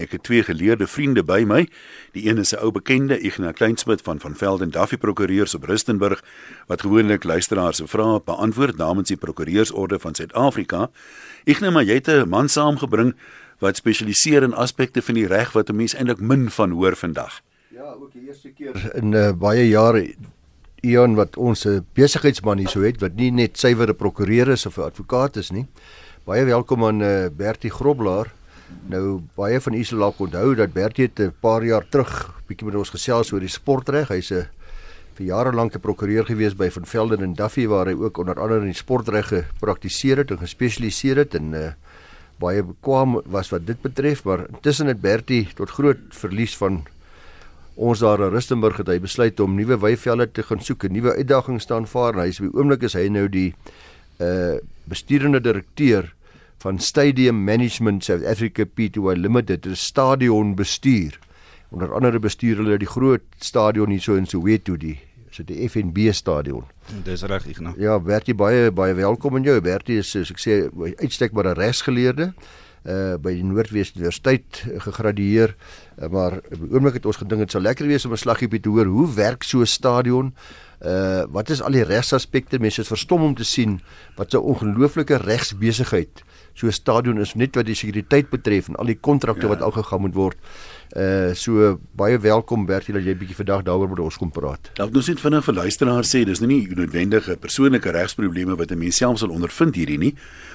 Ek het twee geleerde vriende by my. Die een is 'n ou bekende, Ignas Kleinsmid van van Velden Duffy Prokureurs op Rustenburg wat gewoonlik luisteraars se vrae beantwoord namens die Prokureursorde van Suid-Afrika. Ignas, maar jy het 'n man saamgebring wat spesialiseer in aspekte van die reg wat 'n mens eintlik min van hoor vandag. Ja, ook die eerste keer in uh, baie jare Ion wat ons 'n besigheidsman hier so het wat nie net suiwere prokureur is of 'n advokaat is nie. Baie welkom aan uh, Bertie Groblaar. Nou baie van u sal dalk onthou dat Bertie het 'n paar jaar terug bietjie met ons gesels oor die sportreg. Hy's 'n vir jare lank 'n prokureur gewees by Van Velden en Duffy waar hy ook onder andere in die sportreg gepraktiseer het en gespesialiseer het en uh, baie bekwam was wat dit betref, maar intussen het Bertie tot groot verlies van ons daar in Rustenburg het hy besluit om nuwe weivelde te gaan soek, 'n nuwe uitdaging staan voor en hy is by oomblik is hy nou die uh besturende direkteur van Stadium Management South Africa Pty Limited, 'n stadion bestuur. Onder andere bestuur hulle die groot stadion hier so in Soweto die so die FNB stadion. Dis reg, Ignas. Ja, Bertie baie baie welkom in jou. Bertie is soos ek sê uitstek maar 'n regsgeleerde uh by die Noordwes Universiteit gegradueer. Uh, maar oomblik het ons gedink dit sou lekker wees om 'n slaggie te hoor hoe werk so 'n stadion. Uh wat is al die regsaspekte? Mense is verstom om te sien wat 'n ongelooflike regsbesigheid so 'n stadion is net wat die sekuriteit betref en al die kontrakte ja. wat aangegaan moet word. Uh so baie welkom Bertie dat jy bietjie vandag daaroor met ons kom praat. Dalk nou net vinnig vir luisteraars sê dis nie noodwendige persoonlike regsprobleme wat 'n mens self sal ondervind hierdie nie,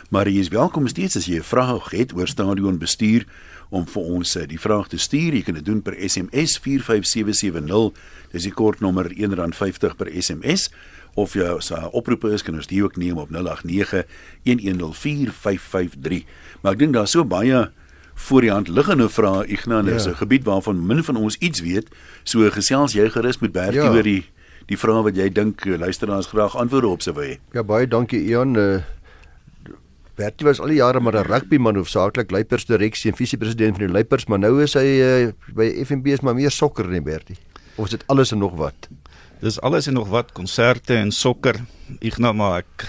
maar jy is welkom steeds as jy 'n vraag het oor stadion bestuur om vir ons uh, die vraag te stuur. Jy kan dit doen per SMS 45770. Dis die kortnommer R1.50 per SMS of jy se oproepe is kan ons dit ook neem op 0891104553. Maar ek dink daar's so baie voor die hand liggende vrae Ignas, ja. 'n gebied waarvan min van ons iets weet. So gesels jy gerus met Bertie ja. oor die die vrae wat jy dink eh, luisteraars graag antwoorde op sou hê. Ja baie dankie Ian. Uh, Bertie was al die jare maar 'n rugbyman hoofsaaklik Luipers direksie en visiepresident van die Luipers, maar nou is hy uh, by FNB is maar meer sokker nie Bertie. Of is dit alles en nog wat? Dis alles en nog wat konserte en sokker. Ignas maar ek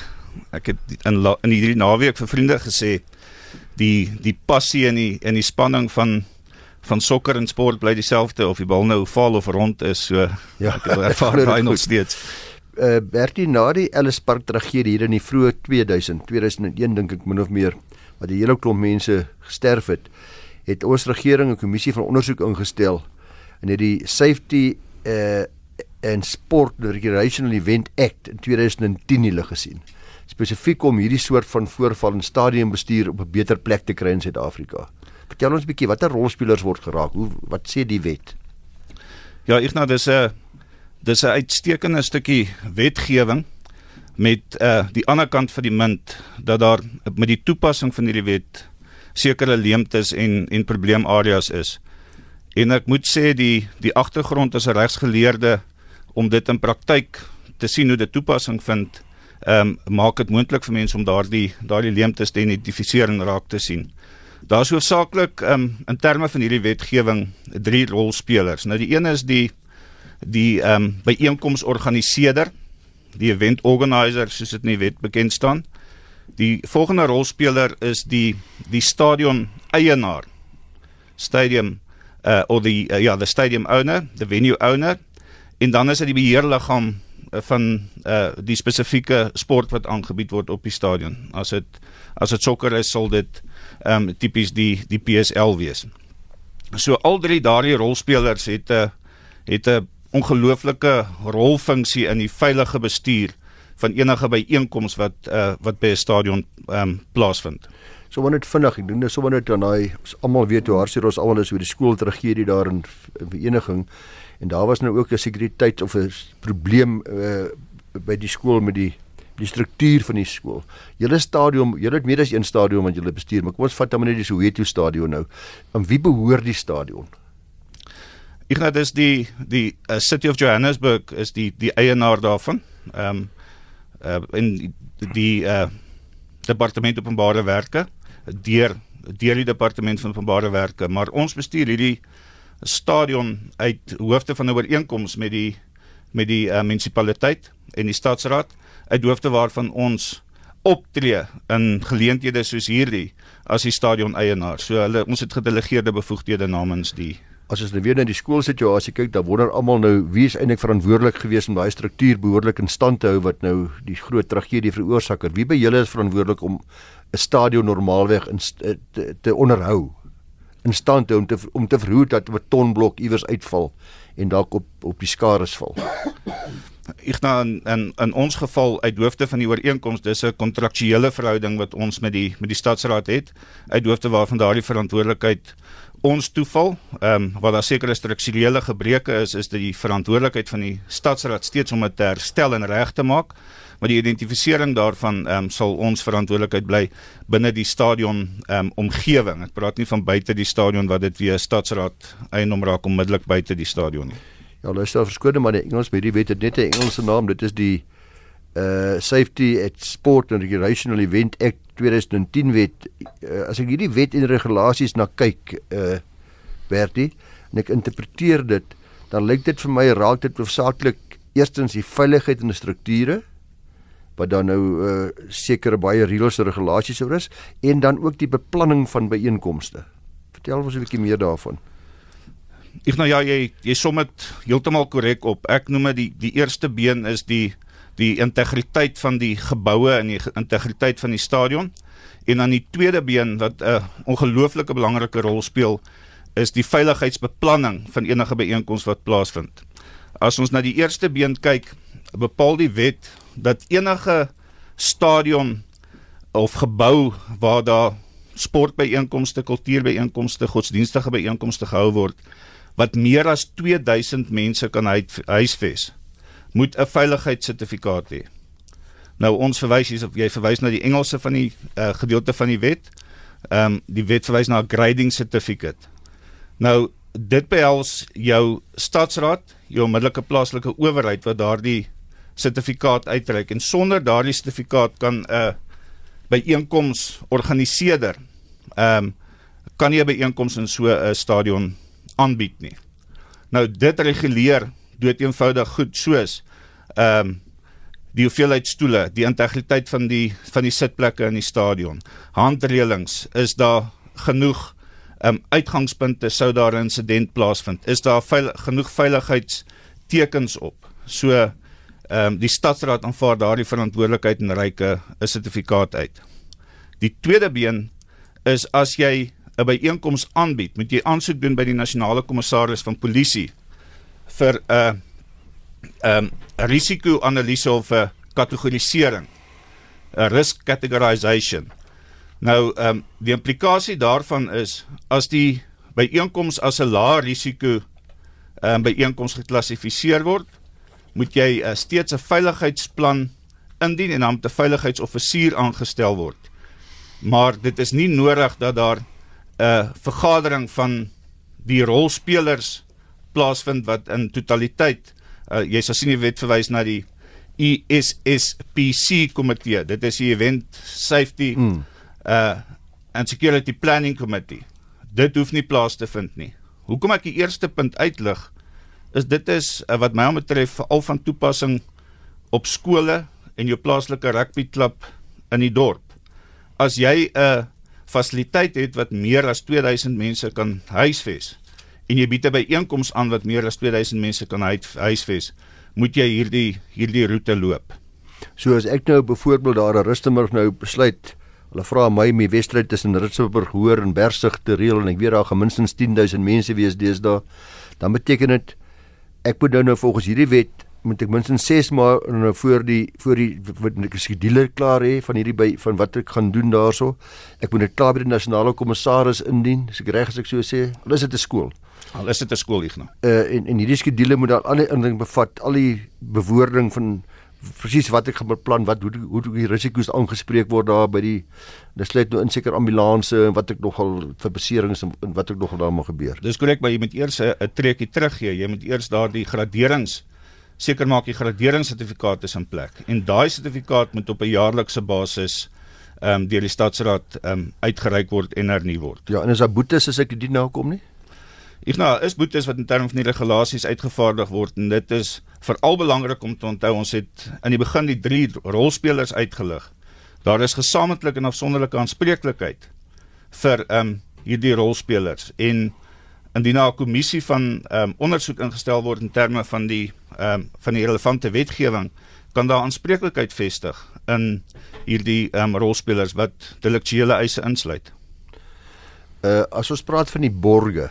ek het in la, in hierdie naweek vir vriende gesê die die passie en die en die spanning van van sokker en sport bly dieselfde of die bal nou val of rond is so ja ek ervaar daai nog steeds. Uh Bertie na die Ellis Park tragedie hier in die vroeë 2000 2001 dink ek min of meer wat die hele klomp mense gesterf het het ons regering 'n kommissie van ondersoek ingestel en het die safety uh en Sport Recreational Event Act in 2010 hulle gesien. Spesifiek om hierdie soort van voorval in stadionbestuur op 'n beter plek te kry in Suid-Afrika. Vertel ons 'n bietjie watter rolspelers word geraak? Hoe wat sê die wet? Ja, ek nou dis 'n dis 'n uitstekende stukkie wetgewing met uh die ander kant van die munt dat daar met die toepassing van hierdie wet sekere leemtes en en probleemareas is. En ek moet sê die die agtergrond as 'n regsgeleerde om dit in praktyk te sien hoe dit toepassing vind, ehm um, maak dit moontlik vir mense om daardie daardie leemtes te identifiseer en raak te sien. Daar is hoofsaaklik ehm um, in terme van hierdie wetgewing drie rolspelers. Nou die een is die die ehm um, byeenkomsorganiseerder, die event organizer soos dit in die wet bekend staan. Die volgende rolspeler is die die stadion eienaar. Stadium uh of die uh, ja, the stadium owner, the venue owner en dan is dit die beheerliggaam eh, van uh die spesifieke sport wat aangebied word op die stadion. As dit as dit sokker is, sal dit ehm um, tipies die die PSL wees. So al drie daardie rolspelers het 'n uh, het 'n ongelooflike rolfunksie in die veilige bestuur van enige byeenkoms wat uh wat by 'n stadion ehm um, plaasvind. So wanneer dit vinnig, ek doen dit sommer net aan daai almal weet hoe hartseer ons almal is oor die skooltragedie daar in vereniging en daar was nou ook 'n sekuriteit of 'n probleem uh, by die skool met die die struktuur van die skool. Julle stadion, julle het meer as een stadion wat julle bestuur, maar kom ons vat dan net die Soweto stadion nou. Aan wie behoort die stadion? Ek nou dis die die uh, City of Johannesburg is die die eienaar daarvan. Ehm um, uh, in die, die uh departement openbare werke deur deur die departement van openbare werke, maar ons bestuur hierdie stadion uit hoofde van 'n ooreenkoms met die met die uh, munisipaliteit en die stadsraad uit hoofde waarvan ons optree in geleenthede soos hierdie as die stadion eienaar. So hulle ons het gedelegeerde bevoegdhede namens die As ons nou weer na die skoolsituasie kyk, dan wonder almal nou wie is eintlik verantwoordelik gewees om daai struktuur behoorlik in stand te hou wat nou die groot tragedie veroorsaak het. Wie by julle is verantwoordelik om 'n stadion normaalweg in te, te onderhou? In stand hou om te om te verhoed dat 'n betonblok iewers uitval en dalk op op die skares val. Ek nou in, in in ons geval uit hoofde van die ooreenkoms dis 'n kontraktuele verhouding wat ons met die met die stadsraad het uit hoofde waarvan daardie verantwoordelikheid ons toeval. Ehm um, wat daar sekere strukturele gebreke is is dit die verantwoordelikheid van die stadsraad steeds om dit te herstel en reg te maak maar die identifisering daarvan ehm um, sal ons verantwoordelikheid bly binne die stadion ehm um, omgewing. Ek praat nie van buite die stadion wat dit weer stadsraad eienaam raak onmiddellik buite die stadion nie. Ja, luister, verskoon maar die Engels by die weet dit net 'n Engelse naam, dit is die uh Safety at Sport and Recreational Event Act 2010 wet. Uh, as ek hierdie wet en regulasies na kyk, uh Bertie, en ek interpreteer dit, dan lyk dit vir my raak dit hoofsaaklik eerstens die veiligheid en die strukture wat dan nou uh sekere baie reëls en regulasies oor is en dan ook die beplanning van byeenkomste. Vertel ons 'n bietjie meer daarvan. Ek nou ja, jy jy som dit heeltemal korrek op. Ek noem dit die die eerste been is die die integriteit van die geboue en die integriteit van die stadion. En dan die tweede been wat 'n uh, ongelooflike belangrike rol speel is die veiligheidsbeplanning van enige byeenkoms wat plaasvind. As ons na die eerste been kyk, bepaal die wet dat enige stadion of gebou waar daar sportbyeenkomste, kultuurbyeenkomste, godsdienstige byeenkomste gehou word wat meer as 2000 mense kan huisves, moet 'n veiligheidssertifikaat hê. Nou ons verwys hier jy verwys na die Engelse van die uh, gedeelte van die wet. Ehm um, die wet verwys na 'n grading certificate. Nou dit behels jou stadsraad, jou onmiddellike plaaslike owerheid wat daardie sertifikaat uitreik en sonder daardie sertifikaat kan 'n uh, byeenkoms organiseerder ehm um, kan nie 'n byeenkoms in so 'n uh, stadion aanbied nie. Nou dit reguleer dood eenvoudig goed soos ehm um, die hoeveelheid stoele, die integriteit van die van die sitplekke in die stadion. Handreëlings, is daar genoeg ehm um, uitgangspunte sou daar 'n insident plaasvind? Is daar veil, genoeg veiligheidstekens op? So Ehm um, die stadsraad aanvaar daardie verantwoordelikheid en reik 'n sertifikaat uit. Die tweede been is as jy 'n byeenkoms aanbied, moet jy aansoek doen by die nasionale kommissaris van polisie vir 'n uh, ehm um, risiko-analise of 'n kategorisering, 'n risk categorization. Nou ehm um, die implikasie daarvan is as die byeenkoms as 'n lae risiko ehm um, byeenkoms geklassifiseer word, moet jy uh, steeds 'n veiligheidsplan indien en dan moet 'n veiligheidsoffisier aangestel word. Maar dit is nie nodig dat daar 'n uh, vergadering van die rolspelers plaasvind wat in totaliteit uh, jy sal sien die wet verwys na die ESSPC komitee. Dit is die Event Safety mm. uh and Security Planning Committee. Dit hoef nie plaas te vind nie. Hoekom ek die eerste punt uitlig is dit is uh, wat my betref veral van toepassing op skole en jou plaaslike rugbyklub in die dorp. As jy 'n uh, fasiliteit het wat meer as 2000 mense kan huisves en jy bied 'n byeenkoms aan wat meer as 2000 mense kan huisves, moet jy hierdie hierdie roete loop. So as ek nou byvoorbeeld daar 'n Rustenburg nou besluit Hulle vra my om die wedstryd tussen Ritsburg hoor en Bergsig te reël en ek weet daar gaan minstens 10000 mense wees deesdae. Dan beteken dit ek moet nou nou volgens hierdie wet moet ek minstens 6 maande nou voor die voor die wat ek skedule klaar hê van hierdie by van wat ek gaan doen daarso. Ek moet dit klaar by die nasionale kommissaris indien, as ek reg as ek so sê. Al is dit 'n skool. Al is dit 'n skool nou. Uh en en hierdie skedule moet dan al die inligting bevat, al die bewoording van presies wat ek gaan beplan, wat hoe hoe die risiko's aangespreek word daar by die dis sluit nou in seker ambulanse en wat ek nogal vir beserings en, en wat ek nogal daar mag gebeur. Dis korrek, maar jy moet eers 'n trekkie teruggee. Jy moet eers daardie graderings seker maak die graderingssertifikaat is in plek. En daai sertifikaat moet op 'n jaarlikse basis ehm um, deur die stadsraad ehm um, uitgereik word en hernu word. Ja, en is daar boetes as ek dit nou kom nie? Ek nou, is boetes wat in terme van die regulasies uitgevaardig word en dit is veral belangrik om te onthou ons het aan die begin die drie rolspelers uitgelig Daar is gesamentlik en afsonderlike aanspreeklikheid vir ehm um, hierdie rolspelers en indien 'n kommissie van ehm um, ondersoek ingestel word in terme van die ehm um, van die relevante wetgewing kan daar aanspreeklikheid vestig in hierdie ehm um, rolspelers wat deliktuele eise insluit. Uh as ons praat van die borge,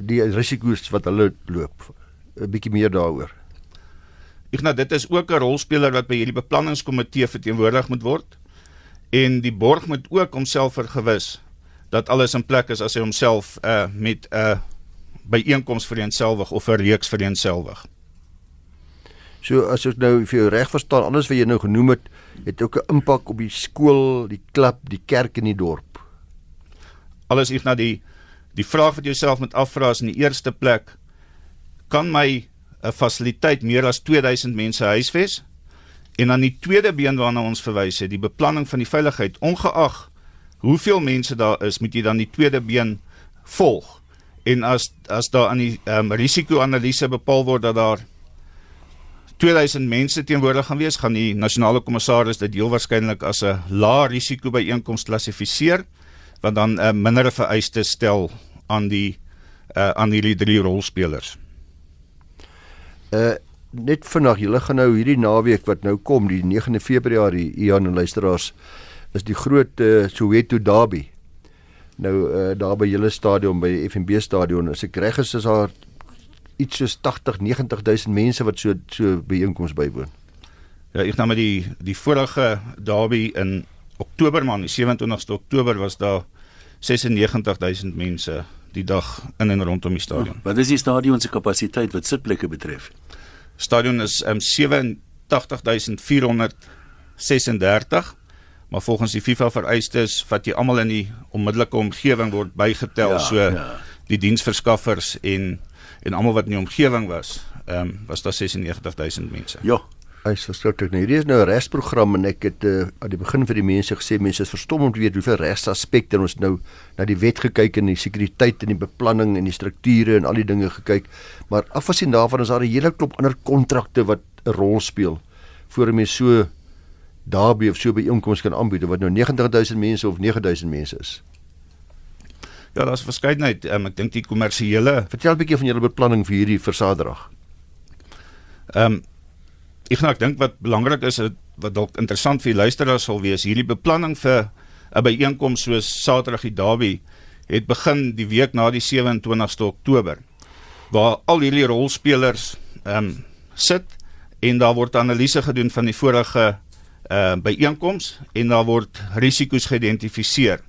die risiko's wat hulle loop, 'n bietjie meer daaroor. Nou dit is ook 'n rolspeler wat by hierdie beplanningskomitee verteenwoordig moet word en die borg moet ook homself vergewis dat alles in plek is as hy homself uh met 'n uh, byeenkoms vereenselwig of 'n reeks vereenselwig. So as ek nou vir jou reg verstaan, alles wat jy nou genoem het, het ook 'n impak op die skool, die klub, die kerk in die dorp. Alles is na die die vraag wat jy jouself moet afvra is in die eerste plek kan my 'n fasiliteit meer as 2000 mense huisves? En dan die tweede been waarna ons verwys het, die beplanning van die veiligheid, ongeag hoeveel mense daar is, moet jy dan die tweede been volg. En as as daar aan die um, risiko-analise bepaal word dat daar 2000 mense teenwoordig gaan wees, gaan die nasionale kommissaris dit heel waarskynlik as 'n lae risiko byeenkoms klassifiseer wat dan 'n uh, minder vereiste stel aan die uh, aan hierdie drie rolspelers. Uh net vinnig, julle gaan nou hierdie naweek wat nou kom, die 9de Februarie, Ian en luisteraars, is die groot uh, Soweto Derby. Nou uh daar by julle stadion by FNB stadion, as ek reg is, is daar iets soos 80 90000 mense wat so so byeenkoms bywoon. Ja, ek nou met die die vorige derby in Oktober maand, die 27ste Oktober was daar 96000 mense die dag in en rondom die stadion. Oh, wat is die stadion se kapasiteit wat sitplekke betref? Stadion is um, 87436, maar volgens die FIFA vereistes wat jy almal in die onmiddellike omgewing word bygetel, ja, so ja. die diensverskaffers en en almal wat in die omgewing was, ehm um, was daar 96000 mense. Ja, Hy's verskriklik. Nou, hierdie is nou 'n resprogram en ek het uh, aan die begin vir die mense gesê mense is verstom om te weet hoeveel resaspekte ons nou na die wet gekyk en die sekuriteit en die beplanning en die strukture en al die dinge gekyk. Maar afgesien daarvan is daar 'n hele klop ander kontrakte wat 'n rol speel voor 'n mens so daarby of so by inkomste kan aanbied wat nou 90000 mense of 9000 mense is. Ja, daar's verskeidenheid. Um, ek dink die kommersiële Vertel 'n bietjie van julle beplanning vir hierdie versadrag. Ehm um, ek nou ek dink wat belangrik is wat dalk interessant vir luisteraars sal wees, hierdie beplanning vir 'n byeenkoms soos Saterdag die Derby het begin die week na die 27ste Oktober waar al hierdie rolspelers ehm um, sit en daar word analise gedoen van die vorige uh byeenkoms en daar word risiko's geïdentifiseer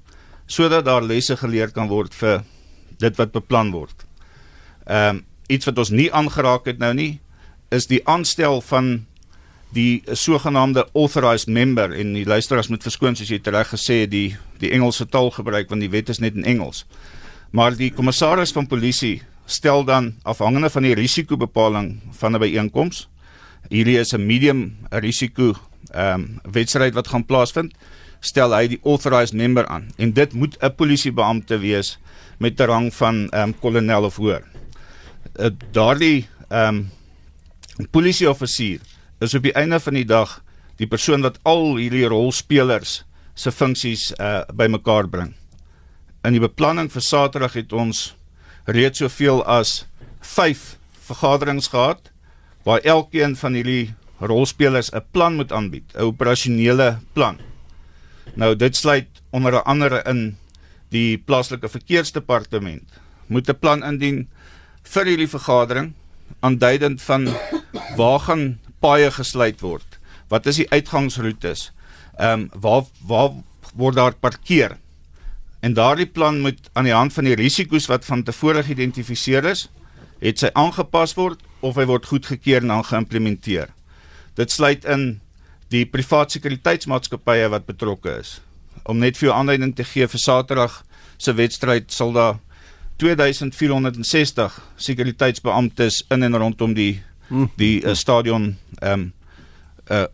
sodat daar lesse geleer kan word vir dit wat beplan word. Ehm um, iets wat ons nie aangeraak het nou nie is die aanstel van die sogenaamde authorized member en die luisteraars moet verskoon soos jy reg gesê die die Engelse taal gebruik want die wet is net in Engels. Maar die kommissaris van polisie stel dan afhangende van die risikobepaling van 'n byeenkoms. Hierdie is 'n medium risiko ehm um, wedstryd wat gaan plaasvind. Stel hy die authorized member aan en dit moet 'n polisiebeampte wees met 'n rang van ehm um, kolonel of hoër. Uh, Daardie ehm um, polisieoffisier is op die einde van die dag die persoon wat al hierdie rolspelers se funksies uh bymekaar bring. In die beplanning vir Saterdag het ons reeds soveel as 5 vergaderings gehad waar elkeen van hierdie rolspelers 'n plan moet aanbied, 'n operasionele plan. Nou dit sluit onder andere in die plaaslike verkeersdepartement moet 'n plan indien vir hierdie vergadering aanduidend van waar gaan paaie gesluit word? Wat is die uitgangsroetes? Ehm um, waar waar word daar parkeer? En daardie plan moet aan die hand van die risiko's wat van tevore geïdentifiseer is, het sy aangepas word of hy word goedgekeur en dan geïmplementeer. Dit sluit in die privaat sekuriteitsmaatskappye wat betrokke is. Om net vir jou aanleiding te gee vir Saterdag se wedstryd sal daar 2460 sekuriteitsbeamptes in en rondom die die uh, stadion ehm um, uh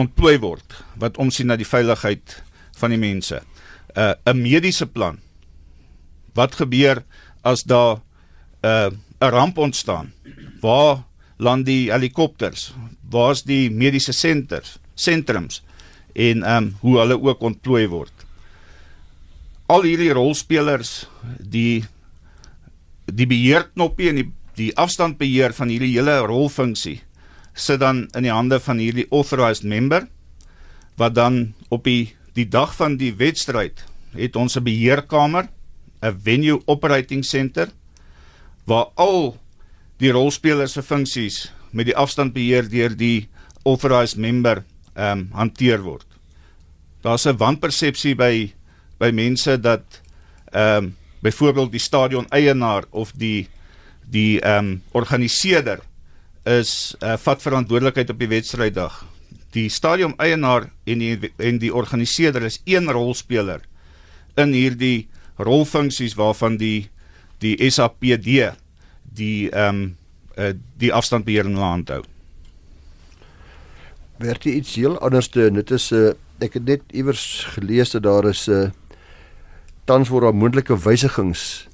ontplooi word wat omsien na die veiligheid van die mense. Uh 'n mediese plan. Wat gebeur as daar 'n uh, 'n ramp ontstaan? Waar land die helikopters? Waar's die mediese senters, sentrums? en ehm um, hoe hulle ook ontplooi word. Al hierdie rolspelers, die die beheerknoppie en die die afstandbeheer van hierdie hele rolfunksie sit dan in die hande van hierdie authorized member wat dan op die die dag van die wedstryd het ons 'n beheerkamer, 'n venue operating center waar al die rolspelers se funksies met die afstandbeheer deur die authorized member ehm um, hanteer word. Daar's 'n wanpersepsie by by mense dat ehm um, byvoorbeeld die stadion eienaar of die die ehm um, organiseerder is uh, vat verantwoordelikheid op die wedstryddag. Die stadion eienaar en die en die organiseerder is een rolspeler in hierdie rolfunksies waarvan die die SAPD die ehm um, uh, die afstandbeheer in land hou. Werd iets heel anders te dit is 'n uh, ek het net iewers gelees dat daar is 'n uh, tans word daar moontlike wysigings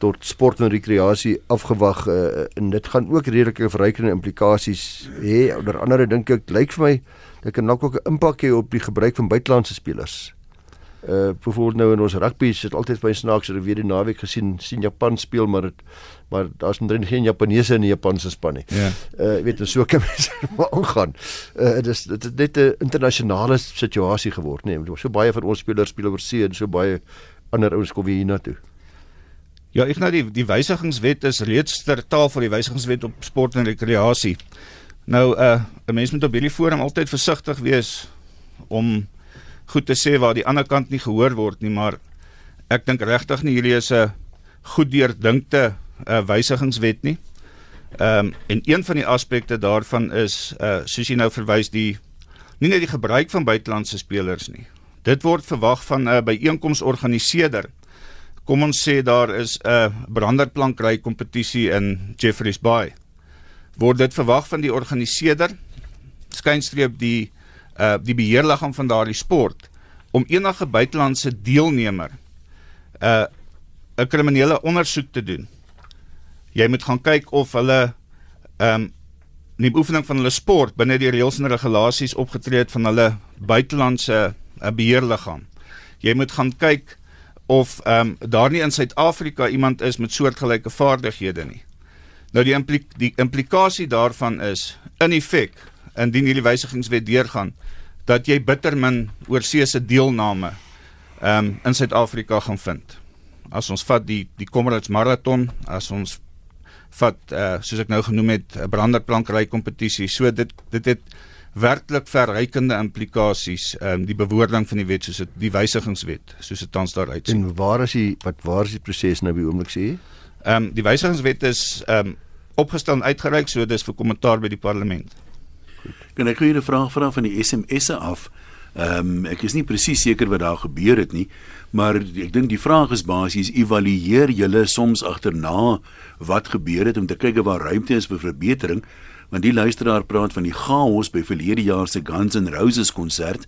tot sport en rekreasie afgewag uh, en dit gaan ook redelike verrykende implikasies hê. Onder andere dink ek lyk vir my dit kan dalk ook 'n impak hê op die gebruik van buitelandse spelers. Uh byvoorbeeld nou in ons rugby is dit altyd by snaaks dat weer die naweek gesien sien Japan speel maar het, maar daar's net geen Japaneese in die Japanse span nie. Ja. Uh weet jy so kan mense maar aangaan. Uh dit is dit het net 'n internasionale situasie geword nê. Nee. So baie van ons spelers speel oor see en so baie ander ouens kom hier hiernatoe. Ja, ek nou die die wysigingswet is reeds ter tafel die wysigingswet op sport en rekreasie. Nou uh 'n mens moet op hierdie forum altyd versigtig wees om goed te sê waar die ander kant nie gehoor word nie, maar ek dink regtig nie hierdie is 'n goed deurdinkte uh wysigingswet nie. Ehm um, en een van die aspekte daarvan is uh soos jy nou verwys die nie net die gebruik van buitelandse spelers nie. Dit word verwag van 'n uh, byeenkomsorganiseerder kom ons sê daar is 'n branderplankry kompetisie in Jeffreys Bay. Word dit verwag van die organiseerder skynstreep die uh die beheerliggaam van daardie sport om enige buitelandse deelnemer 'n uh, 'n kriminele ondersoek te doen. Jy moet gaan kyk of hulle um die oefening van hulle sport binne die reëls en regulasies opgetree het van hulle buitelandse uh, beheerliggaam. Jy moet gaan kyk of ehm um, daar nie in Suid-Afrika iemand is met soortgelyke vaardighede nie. Nou die implik die implikasie daarvan is in effek indien hierdie wysigingswet deurgaan dat jy bitter min oorsee se deelname ehm um, in Suid-Afrika gaan vind. As ons vat die die Comrades Marathon, as ons vat uh, soos ek nou genoem het 'n branderplankry kompetisie, so dit dit het werklik verrykende implikasies um, die bewoording van die wet soos dit die wysigingswet soos dit tans daar uitsien. En waar is die wat waar is die proses nou by oomblik sê? Ehm um, die wysigingswet is ehm um, opgestel en uitgereik so dis vir kommentaar by die parlement. Goed. Kan ek gou 'n vraag vra van die SMS'e af? Ehm um, ek is nie presies seker wat daar gebeur het nie, maar ek dink die vraag is basies evalueer julle soms agterna wat gebeur het om te kyk of daar ruimte is vir verbetering want die luisteraar praat van die chaos by verlede jaar se Guns N' Roses konsert.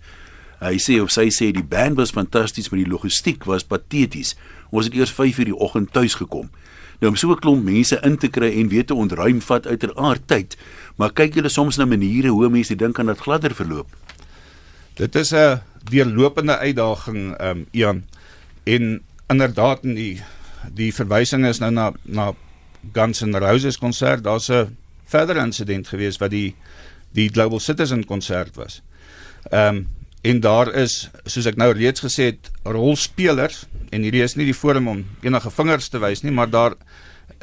Hy sê of sy sê die band was fantasties, maar die logistiek was pateties. Ons het eers 5:00 die oggend tuis gekom. Nou om so 'n klomp mense in te kry en weet te ontruim vat uiteraard tyd, maar kyk julle soms na maniere hoe mense dink aan dat gladder verloop. Dit is 'n deurlopende uitdaging, ehm um, Ian. En inderdaad in die die verwysing is nou na na Guns N' Roses konsert, daar's 'n verdere insident gewees wat die die Global Citizen konsert was. Ehm um, en daar is soos ek nou reeds gesê het rolspelers en hierdie is nie die forum om enige vingers te wys nie, maar daar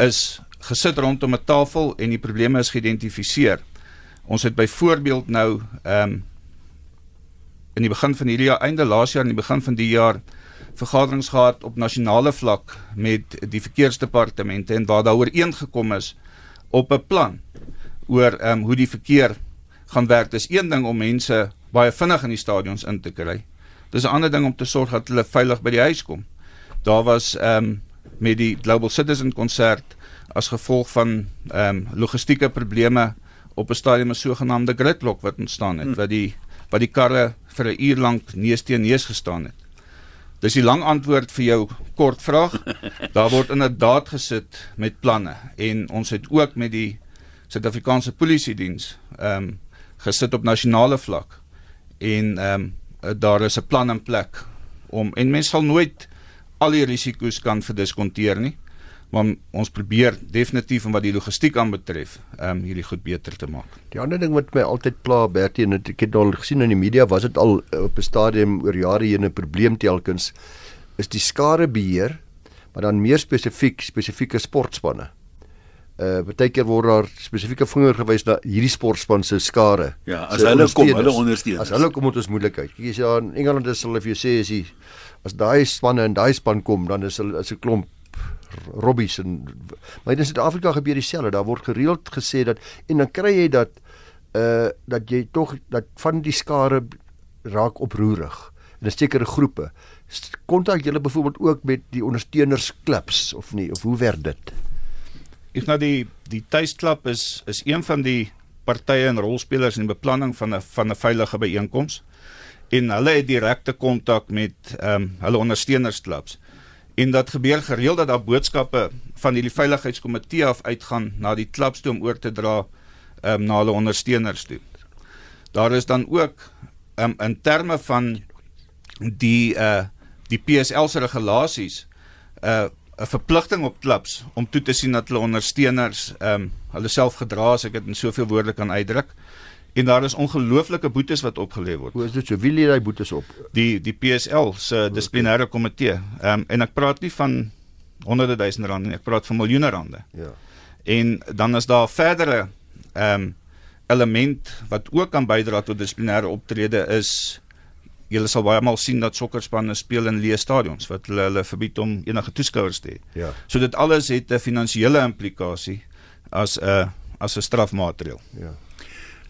is gesit rondom 'n tafel en die probleme is geïdentifiseer. Ons het byvoorbeeld nou ehm um, in die begin van hierdie jaar, einde laas jaar en die begin van die jaar vergaderings gehad op nasionale vlak met die verkeersdepartemente en waar daar ooreengekom is op 'n plan oor ehm um, hoe die verkeer gaan werk. Dis een ding om mense baie vinnig in die stadions in te kry. Dis 'n ander ding om te sorg dat hulle veilig by die huis kom. Daar was ehm um, met die Global Citizen konsert as gevolg van ehm um, logistieke probleme op 'n stadium 'n sogenaamde gridlock wat ontstaan het, hmm. wat die wat die karre vir 'n uur lank neus teen neus gestaan het. Dis die lang antwoord vir jou kort vraag. Daar word inderdaad gesit met planne en ons het ook met die Suid-Afrikaanse Polisie Diens ehm um, gesit op nasionale vlak en ehm um, daar is 'n plan in plek om en mens sal nooit al die risiko's kan verdiskonteer nie maar ons probeer definitief om wat die logistiek aanbetref, ehm um, hierdie goed beter te maak. Die ander ding wat my altyd pla Bertie en ek het al gesien in die media was dit al op 'n stadium oor jare heen 'n probleem telkens is die skadebeheer, maar dan meer spesifiek spesifieke sportspanne. Uh partykeer word daar spesifieke vinger gewys na hierdie sportspan se skare. Ja, as hulle kom, hulle ondersteun. As hulle kom met ons moeilikheid. Kyk as jy in Engeland is hulle vir jou sê as jy as daai spanne en daai span kom, dan is hulle is 'n klomp robbies en maar in Suid-Afrika gebeur dieselfde. Daar word gereeld gesê dat en dan kry jy dat uh dat jy tog dat van die skare raak oproerig in 'n sekere groepe. Kontak julle byvoorbeeld ook met die ondersteunersklubs of nie of hoe werk dit? Ek nou die die tuisklub is is een van die partye en rolspelers in die beplanning van 'n van 'n veilige byeenkoms en hulle het direkte kontak met ehm um, hulle ondersteunersklubs en dat gebeur gereeld dat daar boodskappe van hierdie veiligheidskomitee af uitgaan na die klubs toe om oor te dra um, na hulle ondersteuners toe. Daar is dan ook um, in terme van die uh die PSL se regulasies 'n uh, 'n verpligting op klubs om toe te sien dat hulle ondersteuners um hulle self gedra as ek dit in soveel woorde kan uitdruk. En daar is ongelooflike boetes wat opgelê word. Hoe is dit so? Wie lê daai boetes op? Die die PSL se dissiplinêre komitee. Ehm um, en ek praat nie van honderde duisende rande nie, ek praat van miljoene rande. Ja. En dan is daar verdere ehm um, element wat ook kan bydra tot dissiplinêre optrede is julle sal baie maal sien dat sokkerspanne speel in leë stadions wat hulle hulle verbied om enige toeskouers te hê. Ja. So dit alles het 'n finansiële implikasie as 'n as 'n strafmaatreël. Ja.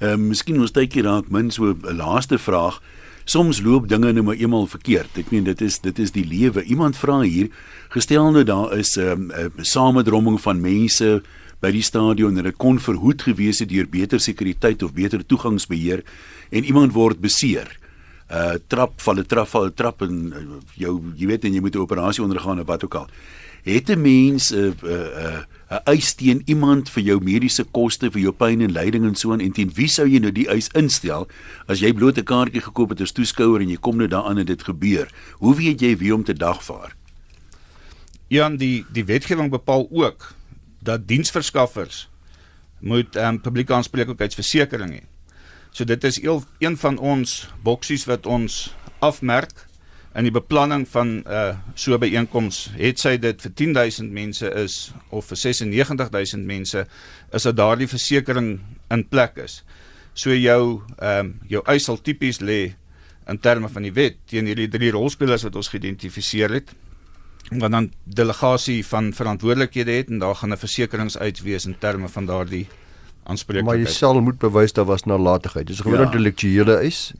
Ehm uh, miskien ons tydjie raak min so 'n laaste vraag. Soms loop dinge nou maar eenmal verkeerd. Ek meen dit is dit is die lewe. Iemand vra hier, gestel nou daar is 'n um, uh, samedromming van mense by die stadion en dit kon verhoed gewees het deur beter sekuriteit of beter toegangsbeheer en iemand word beseer. Uh trap val 'n trap val 'n trap en uh, jou jy weet en jy moet 'n operasie ondergaan of wat ook al. Het 'n mens 'n uh, 'n uh, uh, 'n eis teen iemand vir jou mediese koste vir jou pyn en lyding en so aan en teen wie sou jy nou die eis instel as jy bloot 'n kaartjie gekoop het as toeskouer en jy kom nou daaraan en dit gebeur hoe weet jy wie om te dagvaar Ja die die wetgewing bepaal ook dat diensverskaffers moet ehm um, publieke aanspreeklikheidsversekering hê. So dit is eel, een van ons boksies wat ons afmerk in die beplanning van uh, so byeenkoms het sy dit vir 10000 mense is of vir 96000 mense is dat daardie versekerings in plek is. So jou ehm um, jou eis sal tipies lê in terme van die wet teen hierdie drie rolspelers wat ons geïdentifiseer het wat dan delegasie van verantwoordelikhede het en daar gaan 'n versekerings uitwees in terme van daardie aanspreeklikheid. Maar jy sal moet bewys daar was nalatigheid. Dis 'n gewone ja. intellektuele eis.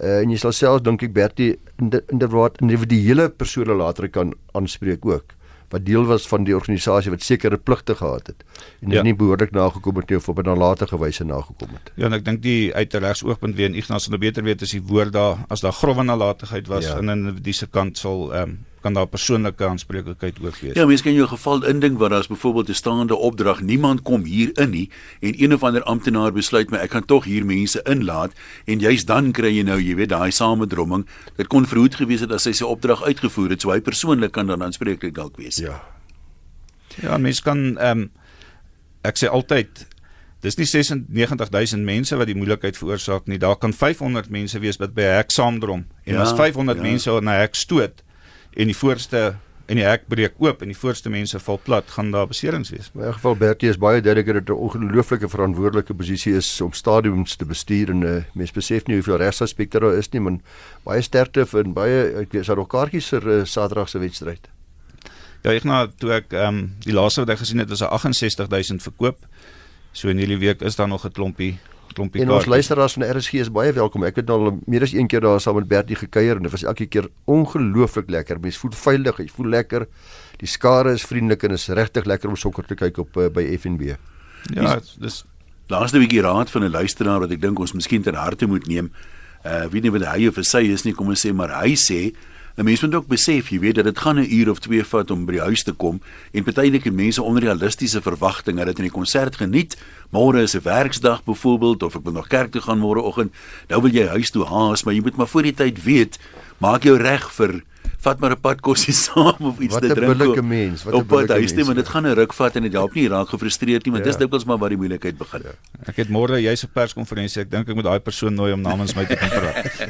Uh, en jy sal self dink ek Bertie inderdaad individuele persone later kan aanspreek ook wat deel was van die organisasie wat sekere pligte gehad het en ja. nie behoorlik nagekom het of op 'n nalatige wyse nagekom het. Ja, en ek dink die uitregs oogpunt weer en Ignas sal nou beter weet as die woord daar as daar grove nalatigheid was ja. in 'n die se kant sal ehm um, kan daar persoonlike aanspreeklikheid ook wees. Ja, mense kan jou geval indink waar daar's byvoorbeeld 'n staande opdrag, niemand kom hier in nie en een of ander amptenaar besluit maar ek gaan tog hier mense inlaat en jy's dan kry jy nou, jy weet, daai samedromming. Dit kon verhoed gewees het as hy sy opdrag uitgevoer het, so hy persoonlik kan dan aanspreeklik dalk wees. Ja. Ja, mense kan ehm um, ek sê altyd Dis nie 96000 mense wat die moeilikheid veroorsaak nie. Daar kan 500 mense wees wat by 'n hek saamdrom. En ja, as 500 ja. mense na 'n hek stoot, en die voorste en die hek breek oop en die voorste mense val plat, gaan daar beserings wees. In 'n geval Bertie is baie duidelik dat dit 'n ongelooflike verantwoordelike posisie is om stadiums te bestuur en uh, mens besef nie hoeveel regsaspekte daar is nie, maar baie sterkte vir baie ek weet daar ook kaartjies vir uh, Saterdag se wedstryd. Ja, ek nou toe ek ehm um, die laaste wat ek gesien het was 'n 68000 verkoop. So in hierdie week is daar nog 'n klompie klompie kaart. En ons luisteraars van RSG is baie welkom. Ek het al meer as een keer daar saam met Bertie gekuier en dit was elke keer ongelooflik lekker. Mens voel veilig, jy voel lekker. Die skare is vriendelik en is regtig lekker om sokker te kyk op uh, by FNB. Ja, dis laaste bietjie raad van 'n luisteraar wat ek dink ons miskien ter harte moet neem. Uh weet nie wat hy of sy is nie, kom ons sê maar hy sê 'n Mens moet ook besef, jy weet dat dit gaan 'n uur of 2 vat om by die huis te kom en partykeer mense onrealistiese verwagtinge dat in die konsert geniet. Môre is 'n werksdag byvoorbeeld of ek wil nog kerk toe gaan môreoggend. Nou wil jy huis toe haas, maar jy moet maar voor die tyd weet, maak jou reg vir vat maar 'n pad kosie saam of iets wat te drink. Wat 'n billike mens, wat 'n billike mens. Nee, maar dit gaan 'n ruk vat en dit help nie raak gefrustreerd nie, want ja. dis dikwels maar waar die moeilikheid begin. Ja. Ek het môre jy's 'n perskonferensie, ek dink ek moet daai persoon nooi om namens my te kom praat.